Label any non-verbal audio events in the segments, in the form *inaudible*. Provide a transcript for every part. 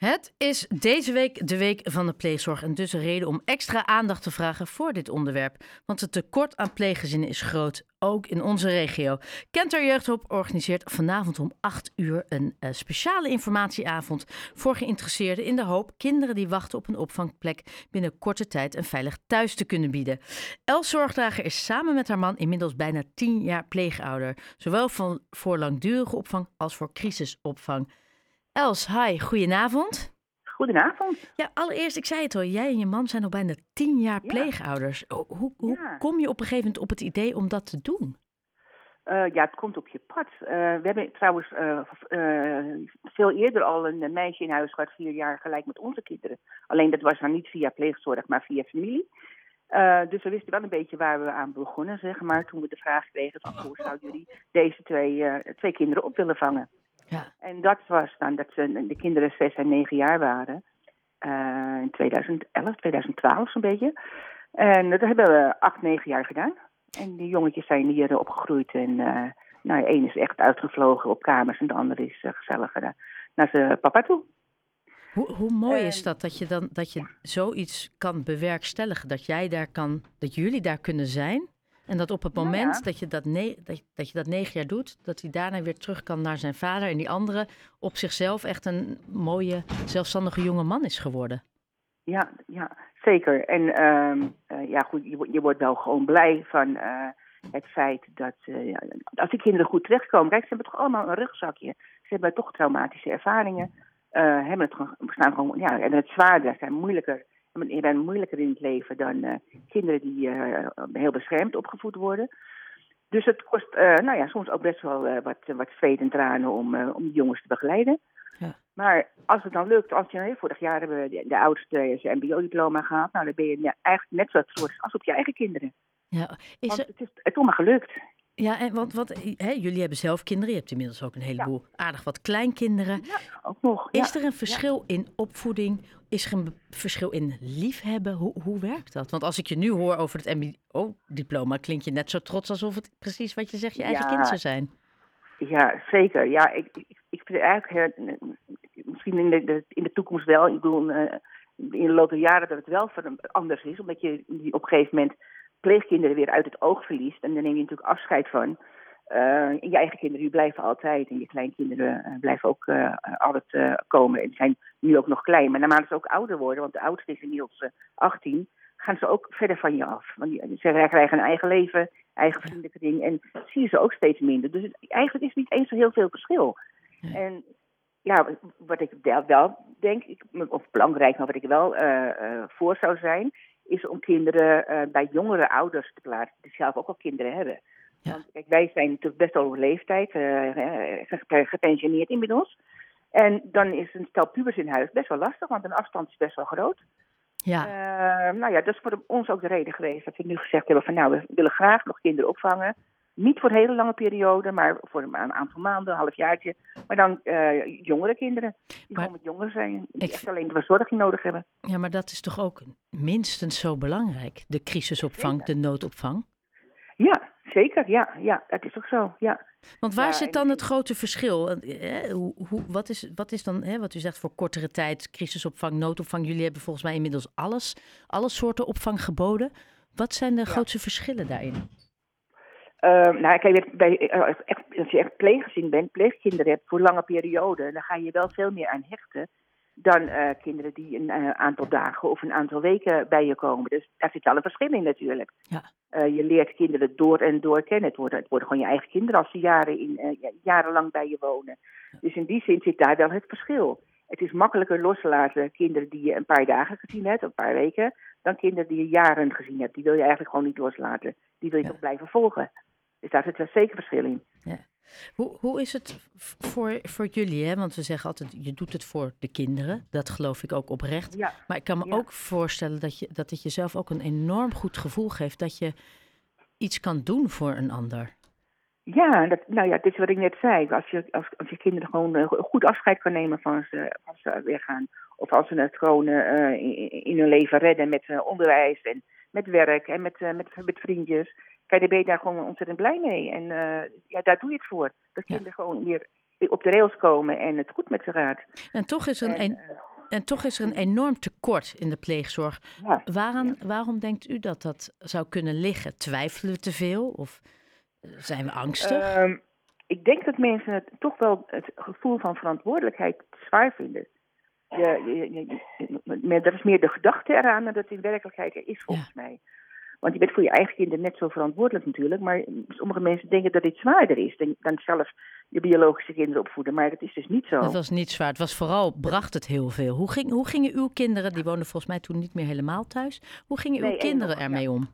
Het is deze week de week van de pleegzorg en dus een reden om extra aandacht te vragen voor dit onderwerp. Want het tekort aan pleeggezinnen is groot, ook in onze regio. Kenter Jeugdhulp organiseert vanavond om 8 uur een uh, speciale informatieavond voor geïnteresseerden in de hoop kinderen die wachten op een opvangplek binnen korte tijd een veilig thuis te kunnen bieden. Els Zorgdrager is samen met haar man inmiddels bijna 10 jaar pleegouder, zowel van, voor langdurige opvang als voor crisisopvang. Els, hi, goedenavond. Goedenavond. Ja, allereerst, ik zei het al, jij en je man zijn al bijna tien jaar pleegouders. Hoe, hoe Ja. kom je op een gegeven moment op het idee om dat te doen? Eh, ja, het komt op je pad. Eh, we hebben trouwens eh, veel eerder al een meisje in huis gehad, vier jaar gelijk met onze kinderen. Alleen dat was dan niet via pleegzorg, maar via familie. Dus we wisten wel een beetje waar we aan begonnen, zeg maar, toen we de vraag kregen van hoe zouden jullie deze twee, twee kinderen op willen vangen. Ja, En dat was dan dat ze, de kinderen zes en negen jaar waren. eh, in 2011, 2012 zo'n beetje. En dat hebben we acht, negen jaar gedaan. En die jongetjes zijn hier opgegroeid. En eh nou, één is echt uitgevlogen op kamers en de andere is eh, gezellig eh, naar zijn papa toe. hoe, hoe mooi is dat dat je dan dat je zoiets kan bewerkstelligen, dat jij daar kan, dat jullie daar kunnen zijn en dat op het Nou moment ja. dat, je dat, ne dat, dat je dat negen jaar doet, dat hij daarna weer terug kan naar zijn vader en die andere op zichzelf echt een mooie, zelfstandige jonge man is geworden. Ja, ja zeker. En ehm, eh, ja, goed, je, wordt- je wordt wel gewoon blij van eh, het feit dat eh, als die kinderen goed terechtkomen. Kijk, ze hebben toch allemaal een rugzakje. Ze hebben toch traumatische ervaringen. hebben het gewoon, staan gewoon, ja, en het zwaarder zijn moeilijker. Je bent moeilijker in het leven dan eh, kinderen die eh, heel beschermd opgevoed worden. Dus het kost, eh, nou ja, soms ook best wel wat, wat zweet en tranen om, om die jongens te begeleiden. Ja. Maar als het dan lukt, als je vorig jaar hebben we de, de oudste zijn mbo-diploma gehaald, nou dan ben je eigenlijk net zo trots als op je eigen kinderen. Ja, is Want er, het is, het is allemaal gelukt. Ja, en want, want hè, jullie hebben zelf kinderen. Je hebt inmiddels ook een heleboel aardig wat kleinkinderen. Ook nog. Is ja. er een verschil in opvoeding? Is er een verschil in liefhebben? Hoe, hoe werkt dat? Want als ik je nu hoor over het MBO-diploma, klink je net zo trots alsof het precies wat je zegt je eigen Ja. kind zou zijn. Ja, zeker. Ja, ik, ik, ik vind eigenlijk heel- misschien in de, in de toekomst wel. Ik bedoel, eh, in de loop der jaren dat het wel anders is, omdat je op een gegeven moment pleegkinderen weer uit het oog verliest. En dan neem je natuurlijk afscheid van. Eh, je eigen kinderen die blijven altijd en je kleinkinderen eh, blijven ook eh, altijd komen. En zijn nu ook nog klein, maar naarmate ze ook ouder worden, want de oudste is inmiddels eh, 18, gaan ze ook verder van je af. Want die- ze krijgen een eigen leven, eigen vriendenkring en zie je ze ook steeds minder. Dus het, eigenlijk is niet eens zo heel veel verschil. En ja, wat ik wel, denk, ik, of belangrijk, maar wat ik wel voor zou zijn, is om kinderen eh, bij jongere ouders te plaatsen die zelf ook al kinderen hebben. Ja. Want kijk, wij zijn natuurlijk best over leeftijd, ge- gepensioneerd inmiddels. En dan is een stel pubers in huis best wel lastig, want een afstand is best wel groot. Ja, Eh, nou ja, dat is voor ons ook de reden geweest dat we nu gezegd hebben van nou, we willen graag nog kinderen opvangen. Niet voor een hele lange periode, maar voor een aantal maanden, een halfjaartje. Maar dan eh, jongere kinderen, die Maar- gewoon met jongeren zijn. Die Ik- echt alleen de verzorging nodig hebben. ja, maar dat is toch ook minstens zo belangrijk, de crisisopvang, de noodopvang. Ja, zeker. Ja, ja dat is ook zo. Ja. Want waar Ja, zit en- dan het grote verschil? Eh, hoe, hoe, wat, is, wat is dan, hè, wat u zegt voor kortere tijd, crisisopvang, noodopvang? Jullie hebben volgens mij inmiddels alles, alle soorten opvang geboden. Wat zijn de grootste verschillen daarin? Eh, nou, kijk, bij, eh, als, echt, als je echt pleeggezin bent, pleegkinderen hebt voor lange perioden, dan ga je wel veel meer aan hechten dan eh, kinderen die een eh, aantal dagen of een aantal weken bij je komen. Dus daar zit wel een verschil in natuurlijk. Ja. Je leert kinderen door en door kennen. Het worden, het worden gewoon je eigen kinderen als ze jaren in, ja, jarenlang bij je wonen. Dus in die zin zit daar wel het verschil. Het is makkelijker loslaten kinderen die je een paar dagen gezien hebt, een paar weken, dan kinderen die je jaren gezien hebt. Die wil je eigenlijk gewoon niet loslaten. Die wil je Ja. toch blijven volgen. Dus daar zit wel zeker verschil in. Hoe, hoe is het voor, voor jullie? Hè? Want we zeggen altijd, je doet het voor de kinderen. Dat geloof ik ook oprecht. Ja, Maar ik kan me Ja. ook voorstellen dat, je, dat het jezelf ook een enorm goed gevoel geeft dat je iets kan doen voor een ander. ja, dat, nou ja, dit is wat ik net zei. Als je, als, als je kinderen gewoon eh, goed afscheid kan nemen van ze, als ze weggaan. Of als ze het gewoon eh, in, in hun leven redden met eh, onderwijs en met werk en met, met, met vriendjes. Kijk, daar ben je daar gewoon ontzettend blij mee. En eh, ja, daar doe je het voor. Dat Ja. kinderen gewoon weer op de rails komen en het goed met ze gaat. En toch is er een, En, een- eh, En toch is er een enorm tekort in de pleegzorg. Ja. Waaraan, Waarom denkt u dat dat zou kunnen liggen? Twijfelen we te veel of eh, zijn we angstig? Ehm, ik denk dat mensen het toch wel het gevoel van verantwoordelijkheid zwaar vinden. Je, je, je- je- maar dat is meer de gedachte eraan dan dat het in werkelijkheid er is, volgens mij. Want je bent voor je eigen kinderen net zo verantwoordelijk natuurlijk. Maar sommige mensen denken dat dit zwaarder is dan, dan zelf je biologische kinderen opvoeden. Maar dat is dus niet zo. Het was niet zwaar. Het was vooral, bracht het heel veel. Hoe, ging, hoe gingen uw kinderen, die woonden volgens mij toen niet meer helemaal thuis. Hoe gingen uw kinderen nog, ermee om?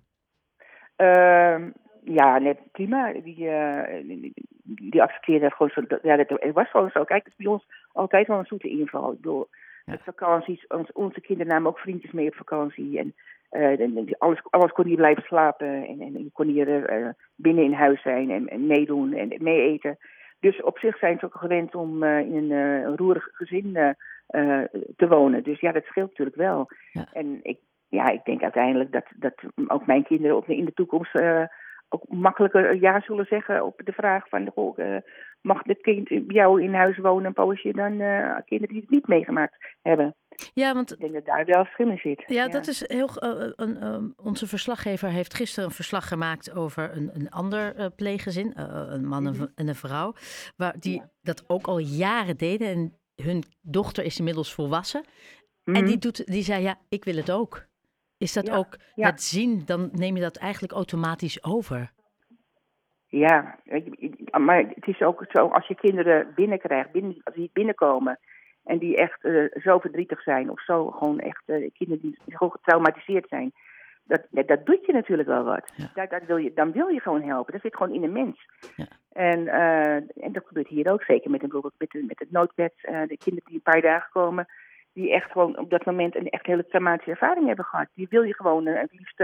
Ehm, ja, net prima. Die, eh, die, die accepteerde het gewoon zo. dat- Ja, dat, het was gewoon zo. Kijk, het is bij ons altijd wel een zoete inval. Ik bedoel, Ja. vakanties, ons, onze kinderen namen ook vriendjes mee op vakantie. En eh, alles, alles kon hier blijven slapen. En, en kon hier eh, binnen in huis zijn en, en meedoen en mee eten. Dus op zich zijn ze ook gewend om eh, in een eh, roerig gezin eh, eh, te wonen. Dus ja, dat scheelt natuurlijk wel. Ja. En ik, ja, ik denk uiteindelijk dat, dat ook mijn kinderen ook in de toekomst eh, ook makkelijker ja zullen zeggen op de vraag van goh, eh, mag dit kind bij jou in huis wonen een poosje dan eh, kinderen die het niet meegemaakt hebben. Ja, want Ik denk dat daar wel verschil in zit. Ja, dat is heel. eh, een, eh, onze verslaggever heeft gisteren een verslag gemaakt over een, een ander eh, pleeggezin, eh, een man en v- en een vrouw, waar die Ja. dat ook al jaren deden. En hun dochter is inmiddels volwassen. En Mhm. die, doet, die zei: Ja, ik wil het ook. Is dat Ja, ook het zien? Dan neem je dat eigenlijk automatisch over. Ja, maar het is ook zo, als je kinderen binnenkrijgt, binnen, als die binnenkomen en die echt eh, zo verdrietig zijn of zo gewoon echt eh, kinderen die gewoon getraumatiseerd zijn, dat, dat, doet je natuurlijk wel wat. Ja. Daar, daar wil je, dan wil je gewoon helpen. Dat zit gewoon in een mens. Ja. En, eh, en dat gebeurt hier ook zeker met, een- bijvoorbeeld met, de- met het noodbed. de kinderen die een paar dagen komen, die echt gewoon op dat moment een echt hele traumatische ervaring hebben gehad. Die wil je gewoon het liefst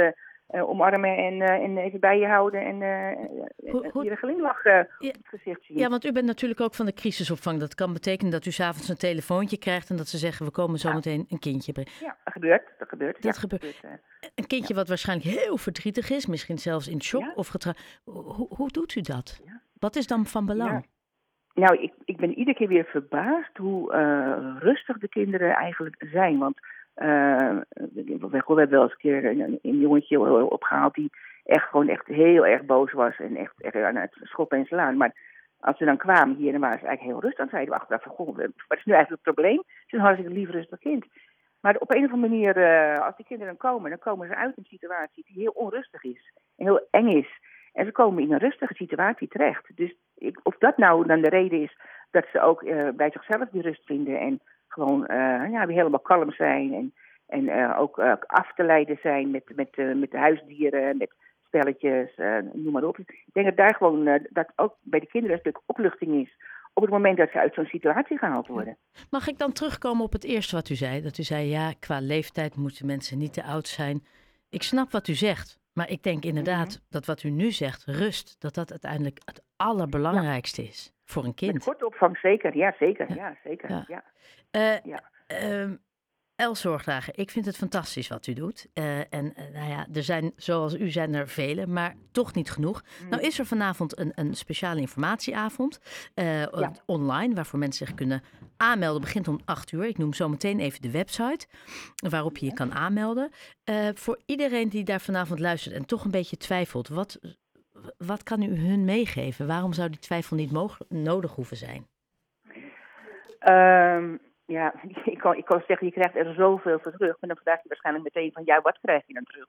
omarmen en, eh, en even bij je houden en eh Hoe- eh, een glimlach eh, Ja. op het gezicht zien. Ja, want u bent natuurlijk ook van de crisisopvang. Dat kan betekenen dat u s'avonds een telefoontje krijgt en dat ze zeggen: We komen zo Ja. meteen een kindje brengen. Ja, dat gebeurt. Dat gebeurt. Dat ja, gebeurt. eh. Een kindje wat waarschijnlijk heel verdrietig is, misschien zelfs in shock of getra. Hoe, hoe doet u dat? Wat is dan van belang? Ja. Nou, ik, ik ben iedere keer weer verbaasd hoe eh, rustig de kinderen eigenlijk zijn. Want eh, we, we hebben wel eens een keer een, jongetje opgehaald die echt gewoon echt heel erg boos was. En echt, aan het schoppen en slaan. Maar als ze dan kwamen hier, dan waren ze eigenlijk heel rustig. Dan zeiden we achteraf van, goh, wat is nu eigenlijk het probleem? Het is een lief rustig kind. Maar op een of andere manier, eh, als die kinderen dan komen, dan komen ze uit een situatie die heel onrustig is. En heel eng is. En ze komen in een rustige situatie terecht. Dus ik, of dat nou dan de reden is dat ze ook eh, bij zichzelf die rust vinden en gewoon eh, ja, weer helemaal kalm zijn en, en eh, ook eh, af te leiden zijn met, met, met de huisdieren, met spelletjes, noem maar op. Ik denk dat daar gewoon dat ook bij de kinderen een stuk opluchting is op het moment dat ze uit zo'n situatie gehaald worden. Mag ik dan terugkomen op het eerste wat u zei? Dat u zei, ja, qua leeftijd moeten mensen niet te oud zijn. Ik snap wat u zegt. Maar ik denk inderdaad Mhm. dat wat u nu zegt, rust, dat dat uiteindelijk het allerbelangrijkste is voor een Met kind. korte opvang zeker, ja zeker, Ja. ja, zeker. Ja. Ja. Eh Ja. ehm, Zorgdrager, ik vind het fantastisch wat u doet. Eh, en eh, nou ja, er zijn, zoals u zijn er vele, maar toch niet genoeg. Mm. Nou is er vanavond een, een speciale informatieavond online, waarvoor mensen zich kunnen aanmelden. Begint om 8 uur. Ik noem zo meteen even de website waarop je je kan aanmelden. Voor iedereen die daar vanavond luistert en toch een beetje twijfelt, wat, wat kan u hun meegeven? Waarom zou die twijfel niet mogelijk, nodig hoeven zijn? Ehm, ja, *laughs* ik kan, ik kan zeggen, je krijgt er zoveel voor terug. Maar dan vraag je waarschijnlijk meteen van, ja, wat krijg je dan terug?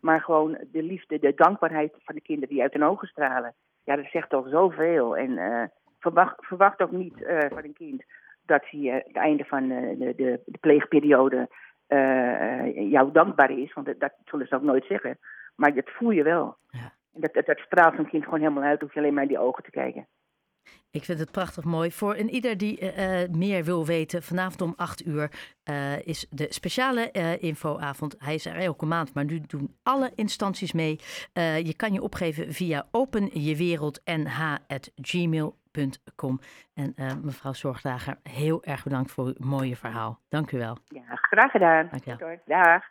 Maar gewoon de liefde, de dankbaarheid van de kinderen die uit hun ogen stralen. Ja, dat zegt toch zoveel. En eh, verwacht, verwacht ook niet eh, van een kind dat hij eh, het einde van de, de, de pleegperiode jou dankbaar is. Want dat, dat zullen ze ook nooit zeggen. Maar dat voel je wel. Ja. Dat, dat, dat straalt zo'n kind gewoon helemaal uit. Hoef je alleen maar in die ogen te kijken. Ik vind het prachtig mooi. Voor en ieder die eh, eh, meer wil weten, vanavond om 8 uur eh, is de speciale eh, infoavond. Hij is er elke maand, maar nu doen alle instanties mee. Je kan je opgeven via openjewereldnh.gmail.com. En mevrouw Zorgdager, heel erg bedankt voor uw mooie verhaal. Dank u wel. Ja, graag gedaan. Dank je wel. Dag.